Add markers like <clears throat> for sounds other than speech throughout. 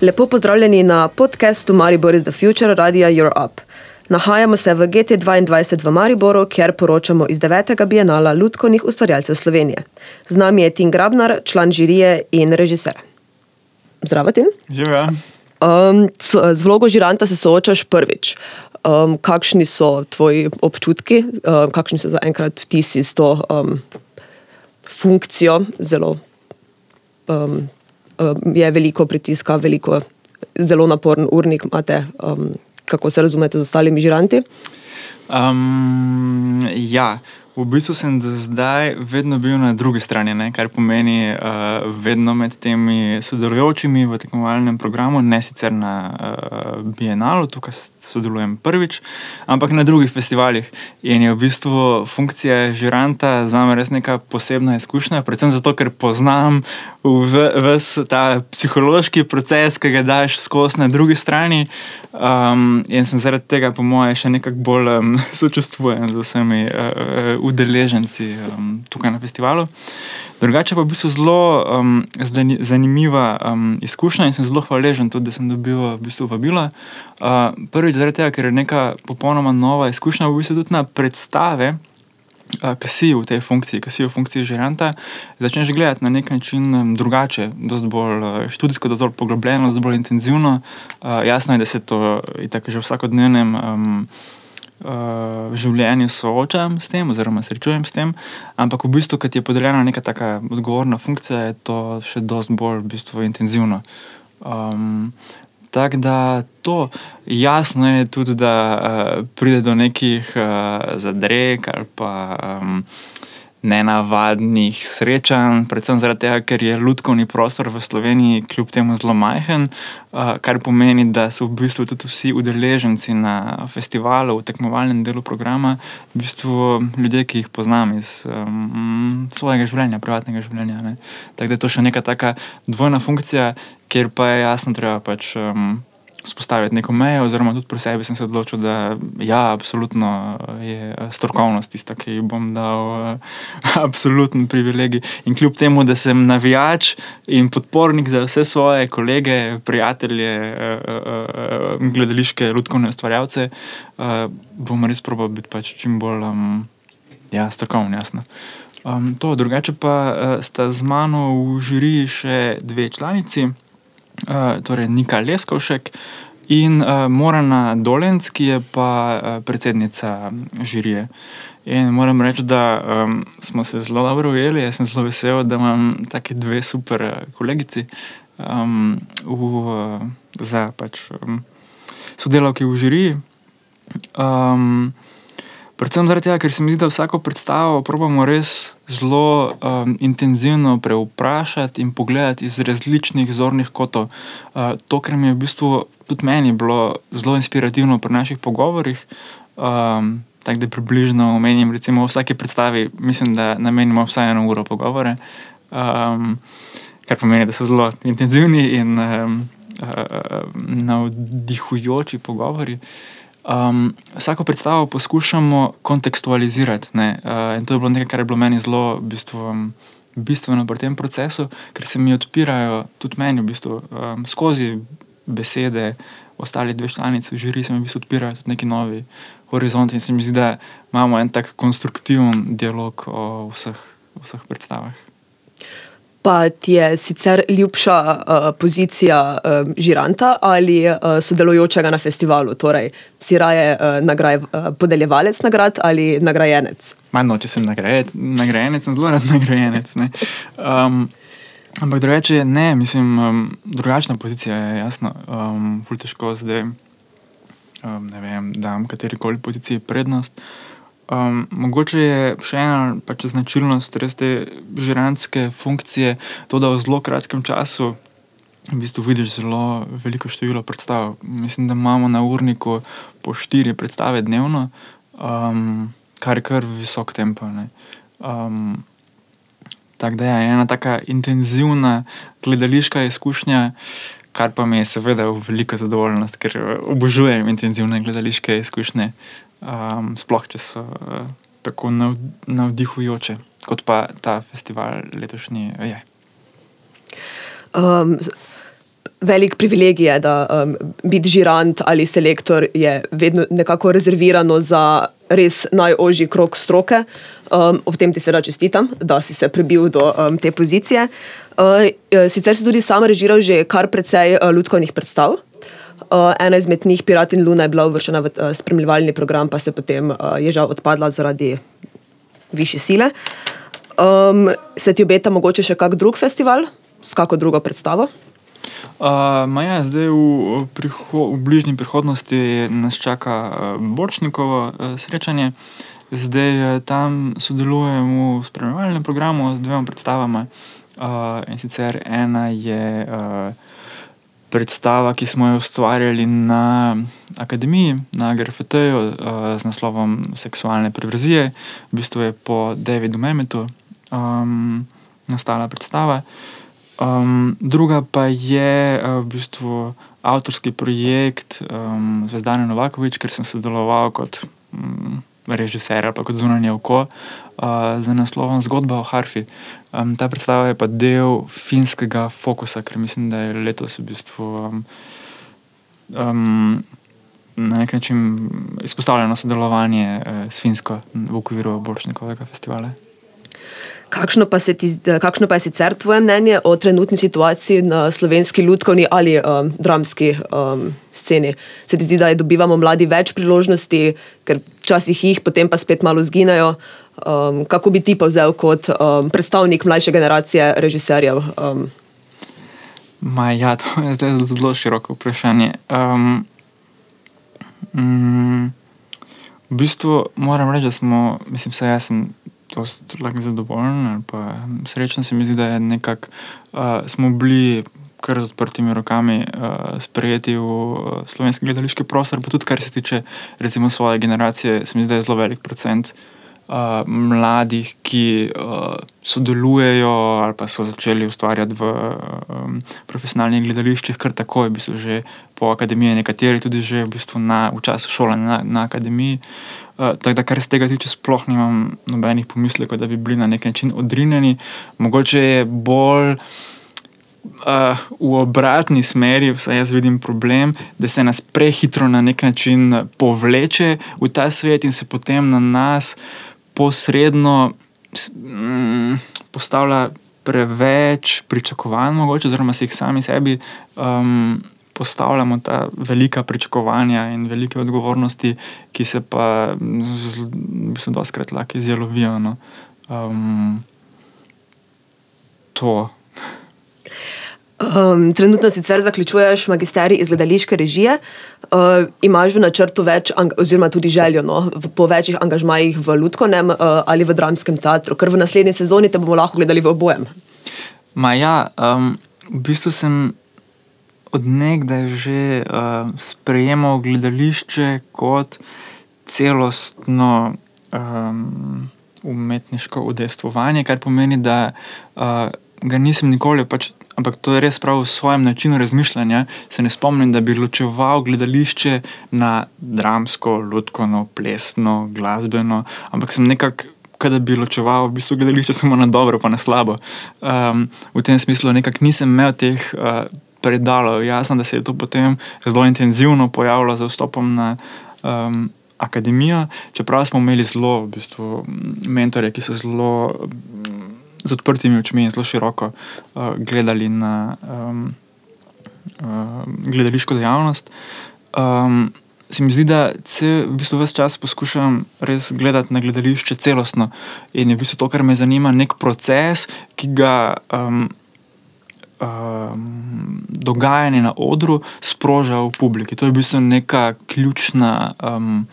Lepo pozdravljeni na podkastu Maribor is the Future Radia You're Up. Nahajamo se v GT2 v Mariboru, kjer poročamo iz 9. bienala Ludkovnih ustvarjalcev Slovenije. Z nami je Tim Grabnar, član žirije in režiser. Zdravo, Tim. Živijo. Um, z vlogo žiranta se soočaš prvič. Um, kakšni so tvoji občutki, um, kakšni so zaenkrat vtisi s to um, funkcijo? Zelo um, je veliko pritiska, veliko, zelo naporen urnik imate. Um, kako se razumete z ostalimi žiranti? Um, ja, v bistvu sem do zdaj vedno bil na drugi strani, ne? kar pomeni uh, vedno med temi sodelujočimi v tekmovalnem programu, ne sicer na uh, Bienalu, tukaj sodelujem prvič, ampak na drugih festivalih. In je v bistvu funkcija žiranta za me res neka posebna izkušnja, predvsem zato, ker poznam vse ta psihološki proces, ki ga daš skozi na drugi strani. Um, in sem zaradi tega, po mojem, še nekako bolj um, <laughs> sočustvujen z vsemi uh, udeleženci um, tukaj na festivalu. Drugače pa je v bistvu zelo um, zanimiva um, izkušnja in sem zelo hvaležen tudi, da sem dobil v bistvu vabilo. Uh, prvič zaradi tega, ker je neka popolnoma nova izkušnja, v bistvu tudi na predstave. Uh, ki si v tej funkciji, ki si v funkciji žiranta, začneš gledati na nek način um, drugače, dosti bolj uh, študijsko, dosti bolj poglobljeno, dosti bolj intenzivno. Uh, jasno je, da se to itak že v vsakodnevnem um, uh, življenju soočam s tem, oziroma srečujem s tem, ampak v bistvu, kad je podeljena neka taka odgovorna funkcija, je to še dosti bolj v bistvu intenzivno. Um, Tako da to jasno je tudi, da uh, pride do nekih uh, zadreg ali pa um, nenavadnih srečanj, predvsem zaradi tega, ker je lutkovni prostor v Sloveniji kljub temu zelo majhen, uh, kar pomeni, da so v bistvu tudi vsi udeleženci na festivalu, v tekmovalnem delu programa, v bistvu ljudje, ki jih poznam iz um, svojega življenja, privatnega življenja. ne. Tako da je to še neka taka dvojna funkcija, kjer pa je jasno, treba pač. Um, Spostaviti neko mejo, oziroma tudi pri sebi sem se odločil, da ja, absolutno je strokovnost tista, ki ji bom dal uh, <laughs> absoluten privilegij. In kljub temu, da sem navijač in podpornik za vse svoje kolege, prijatelje, gledališke, lutkovne ustvarjalce, bom res probal biti pač čim bolj um, ja, strokoven, jasno. Um, to, drugače pa uh, sta z mano v žiriji še dve članici. Uh, torej Nika Leskovšek in uh, Morana Dolenc, ki je pa uh, predsednica žirije. In moram reči, da um, smo se zelo dobro ujeli. Jaz sem zelo vesel, da imam tako dve super uh, kolegici um, v, uh, za pač, um, sodelavke v žiriji. Um, Predvsem zaradi tega, ker se mi zdi, da vsako predstavo probujemo res zelo um, intenzivno preuprašati in pogledati iz različnih zornih kotov. Uh, to, kar mi je v bistvu tudi meni bilo zelo inspirativno pri naših pogovorih, um, tako da približno omenim, recimo v vsaki predstavi, mislim, da namenimo vsaj eno uro pogovore, um, kar pomeni, da so zelo intenzivni in um, uh, navdihujoči pogovori. Um, vsako predstavo poskušamo kontekstualizirati. Ne? Uh, in to je bilo nekaj, kar je bilo meni zelo v bistvu, um, bistveno pri tem procesu, ker se mi odpirajo tudi meni v bistvu, um, skozi besede. Ostali dve članici v žiriji se mi v bistvu odpirajo tudi neki novi horizonti, in se mi zdi, da imamo en tak konstruktiven dialog o vseh, vseh predstavah. Pa ti je sicer ljubša uh, pozicija uh, žiranta ali uh, sodelujočega na festivalu? Torej, si raje uh, nagraj, uh, podeljevalec nagrad ali nagrajenec? Manj, če sem nagrajenec, nagrajenec, sem zelo rad nagrajenec. ne. Um, ampak drugače, ne, mislim, um, drugačna pozicija je jasno. Um, Ful težko zdaj, um, ne vem, da dam kateri koli poziciji prednost. Um, mogoče je še ena pač značilnost res te žirantske funkcije, to, da v zelo kratkem času v bistvu vidiš zelo veliko število predstav. Mislim, da imamo na urniku po štiri predstave dnevno, um, kar je kar visok tempo. Um, Tako da ja, je ena tako intenzivna gledališka izkušnja, kar pa mi je seveda v veliko zadovoljnost, ker obožujem intenzivne gledališke izkušnje, um, sploh če so uh, tako nav, navdihujoče, kot pa ta festival letošnji je. Um, velik privilegij je, da um, biti žirant ali selektor je vedno nekako rezervirano za res najožji krok stroke. Um, ob tem ti seveda čestitam, da si se prebil do um, te pozicije. Uh, sicer si tudi sam režiral že kar precej uh, ljudkovnih predstav. Uh, ena izmed njih, Pirat in Luna, je bila uvrščena v uh, spremljevalni program, pa se potem uh, je žal odpadla zaradi više sile. Um, se ti obeta mogoče še kak drug festival, s kako drugo predstavo? Uh, ja, zdaj v, priho v bližnji prihodnosti nas čaka Borčnikovo srečanje. Zdaj tam sodelujemo v spremljevalnem programu z dvema predstavama. Uh, in sicer ena je uh, predstava, ki smo jo ustvarjali na akademiji, na GRFT-ju uh, z naslovom Seksualne perverzije, v bistvu je po Davidu Memetu um, nastala predstava. Um, druga pa je uh, v bistvu avtorski projekt um, Zvezdane Novakovič, ker sem sodeloval kot um, režiser ali kot zunanje oko uh, z naslovom Zgodba o Harfi. Um, ta predstava je pa del finskega fokusa, ker mislim, da je letos v bistvu. Um, um, Na nek način izpostavljeno sodelovanje eh, s Finsko v okviru Borčnikovega festivala. Kakšno pa, ti, kakšno pa je sicer tvoje mnenje o trenutni situaciji na slovenski ljudkovni ali um, dramski um, sceni? Se ti zdi, da dobivamo mladi več priložnosti, ker včasih jih, potem pa spet malo zginejo? Um, kako bi ti pa vzel kot um, predstavnik mlajše generacije režiserjev? Um? Ma, ja, <laughs> to je zelo široko vprašanje. Um, mm, v bistvu moram reči, da smo, mislim, da jaz lahko zadovoljen ali pa srečen. Se mi zdi, da je nekako uh, smo bili kar z odprtimi rokami uh, sprejeti v uh, slovenski gledališki prostor, pa tudi kar se tiče recimo svoje generacije, se mi zdi, da je zelo velik procent. Uh, mladih, ki uh, sodelujejo ali pa so začeli ustvarjati v um, profesionalnih gledališčih, kar takoj, v bistvu že po akademiji, nekateri tudi že v, bistvu na, v času šolanja na, na akademiji. Uh, Uh, tako da, kar se tega tiče, sploh nimam nobenih pomislekov, da bi bili na nek način odrinjeni. Mogoče je bolj uh, v obratni smeri, vsaj jaz vidim problem, da se nas prehitro na nek način povleče v ta svet in se potem na nas posredno mm, postavlja preveč pričakovanj, mogoče, oziroma se jih sami sebi. Um, postavljamo ta velika pričakovanja in velike odgovornosti, ki se pa v bistvu doskrat lahko izjelovijo. No. Um, to. Um, trenutno sicer zaključuješ magisterij iz gledališke režije, uh, imaš v načrtu več, oziroma tudi željo no, po večjih angažmajih v Ludkovnem uh, ali v dramskem teatru, ker v naslednji sezoni te bomo lahko gledali v obojem. Maja, um, v bistvu sem odnegdaj že uh, sprejemal gledališče kot celostno um, umetniško udejstvovanje, kar pomeni, da uh, ga nisem nikoli, pač, ampak to je res prav v svojem načinu razmišljanja. Se ne spomnim, da bi ločeval gledališče na dramsko, ljudsko, plesno, glasbeno, ampak sem nekako. Kaj da bi ločeval, v bistvu gledališče samo na dobro, pa na slabo. Um, v tem smislu nisem imel teh uh, predalo. Jasno, da se je to potem zelo intenzivno pojavilo z vstopom na um, akademijo, čeprav smo imeli zelo v bistvu, mentore, ki so zelo z odprtimi očmi in zelo široko uh, gledali na um, uh, gledališko dejavnost. Um, Se mi zdi, da se v bistvu vse čas poskušam res gledati na gledališče celostno. In je v bistvu to, kar me zanima, nek proces, ki ga um, um, dogajanje na odru sproža v publiki. To je v bistvu neka ključna um,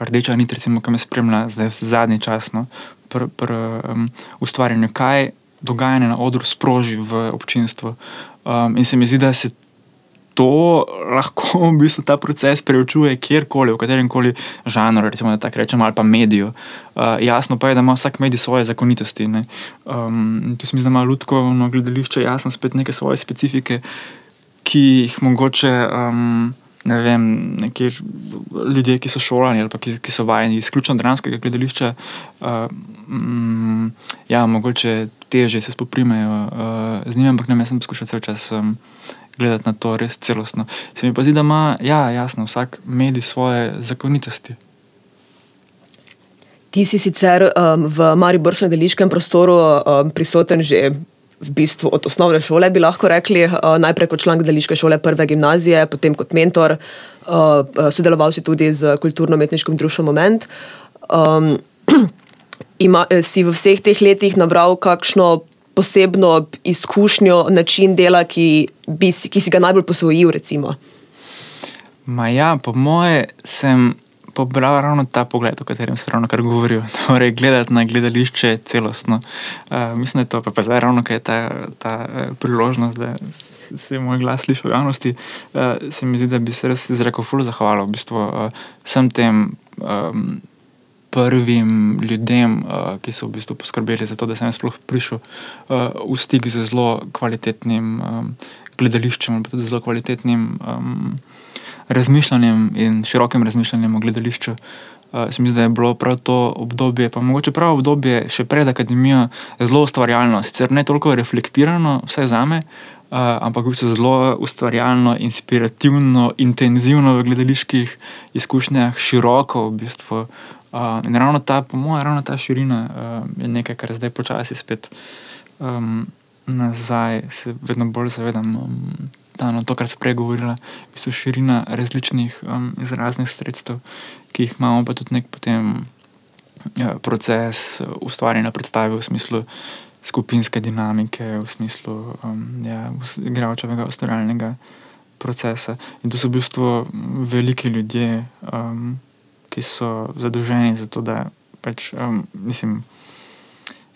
rdeča nit, recimo, ki me spremlja zdaj zadnji čas no, pri pr, um, ustvarjanju, kaj dogajanje na odru sproži v občinstvu. Um, in se mi zdi, da se to lahko <laughs> v bistvu ta proces preučuje kjerkoli, v katerem koli žanru, recimo, da tako rečemo, ali pa mediju. Uh, jasno pa je, da ima vsak medij svoje zakonitosti. Um, tu se mi zdi, da ima ljudsko gledališče jasno spet neke svoje specifike, ki jih mogoče. Um, Ne vem, neki ljudje, ki so šolani ali ki, ki so vajeni izključno dramskega gledališča, uh, mm, ja, mogoče teže se spoprimejo uh, z njimi, ampak ne, jaz sem poskušal vse čas um, gledati na to res celostno. Se mi pa zdi, da ima, ja, jasno, vsak medij svoje zakonitosti. Ti si sicer um, v Mariborskem deliškem prostoru um, prisoten že v bistvu od osnovne šole, bi lahko rekli, uh, najprej kot član deliške šole prve gimnazije, potem kot mentor, uh, sodeloval si tudi z kulturno-umetniškim društvom Moment. Um, <clears throat> ima, si v vseh teh letih nabral kakšno posebno izkušnjo, način dela, ki, bi, ki si ga najbolj posvojil? Recimo? Ma ja, po moje sem pobral ravno ta pogled, o katerem se ravno kar govorijo. <laughs> Torej, gledati na gledališče celostno. Uh, mislim, da je to pa, pa zdaj ravno, kaj je ta, ta uh, priložnost, da se moj glas sliši v javnosti. Uh, se mi zdi, da bi se res izrekel ful zahvalo v bistvu uh, vsem tem. Um, Prvim ljudem, uh, ki so v bistvu poskrbeli za to, da sem sploh prišel uh, v stik z zelo kvalitetnim um, gledališčem, pa tudi zelo kvalitetnim um, razmišljanjem in širokim razmišljanjem o gledališču. Uh, se mi zdi, da je bilo prav to obdobje, pa mogoče prav obdobje še pred akademijo, zelo ustvarjalno, sicer ne toliko reflektirano, vsaj za me, uh, ampak v bistvu zelo ustvarjalno, inspirativno, intenzivno v gledaliških izkušnjah, široko v bistvu. Uh, in ravno ta, po mojem, ravno ta širina uh, je nekaj, kar zdaj počasi spet um, nazaj, se vedno bolj zavedam. Um, ta, no, to, kar se prej govorila, v bistvu širina različnih um, izraznih sredstev, ki jih imamo, pa tudi nek potem ja, proces ustvarjanja predstave v smislu skupinske dinamike, v smislu um, ja, igralčevega ustvarjalnega procesa. In to so v bistvu veliki ljudje, um, ki so zadolženi za to, da pač, um, mislim,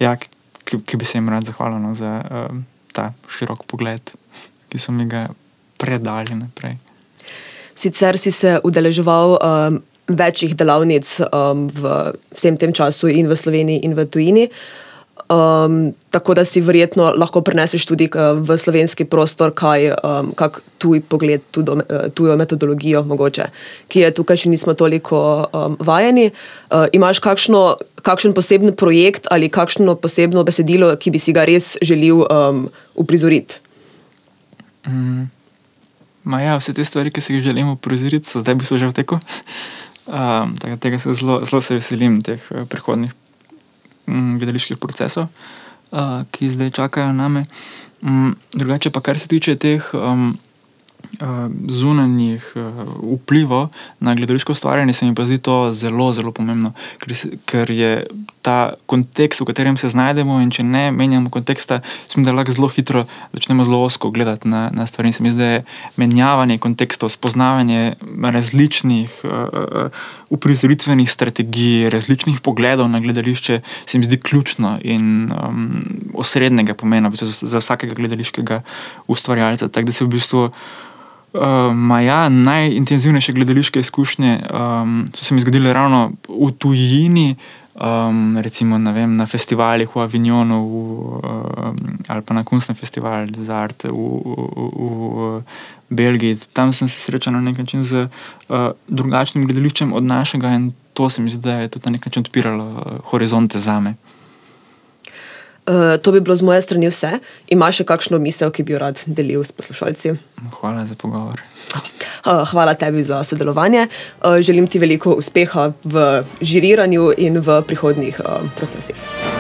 ja, ki, ki bi se jim rad zahvalil no, za um, ta širok pogled ki so mi ga predali naprej. Sicer si se udeleževal um, večjih delavnic um, v vsem tem času in v Sloveniji, in v tujini. Um, tako da si verjetno lahko preneseš tudi v slovenski prostor, kaj um, tuj pogled, tudo, uh, tujo metodologijo, mogoče, ki je tukaj še nismo toliko um, vajeni. Uh, imaš kakšno, kakšen poseben projekt ali kakšno posebno besedilo, ki bi si ga res želel um, uprizoriti? Mm. Ja, vse te stvari, ki si jih želimo prizoriti, so zdaj v bistvu že v teku. Um, tega se zelo, zelo se veselim, teh uh, prihodnih um, gledaliških procesov, uh, ki zdaj čakajo na me. Um, drugače, pa kar se tiče teh. Um, zunanjih uh, vplivov na gledališko ustvarjanje, se mi pa zdi to zelo, zelo pomembno, ker, ker je ta kontekst, v katerem se znajdemo, in če ne menjamo konteksta, mislim, da lahko zelo hitro začnemo zelo osko gledati na, na stvari. Se mi zdi, da je menjavanje kontekstov, spoznavanje različnih uh, uprizoritvenih strategij, različnih pogledov na gledališče, se mi zdi ključno in um, osrednjega pomena za, za vsakega gledališkega ustvarjalca. Tako da se v bistvu. Um, ja, najintenzivnejše gledališke izkušnje um, so se mi zgodile ravno v tujini, um, recimo vem, na festivalih v Avignonu v, um, ali pa na Kunstnem festivalu za art v, v, v, v Belgiji. Tam sem se srečal na nek način z uh, drugačnim gledališčem od našega in to se mi zdi, da je tudi na nek način odpiralo uh, horizonte za me. Uh, to bi bilo z moje strani vse. Imaš še kakšno misel, ki bi jo rad delil s poslušalci? Hvala za pogovor. Uh, hvala tebi za sodelovanje. Uh, želim ti veliko uspeha v žiriranju in v prihodnjih uh, procesih.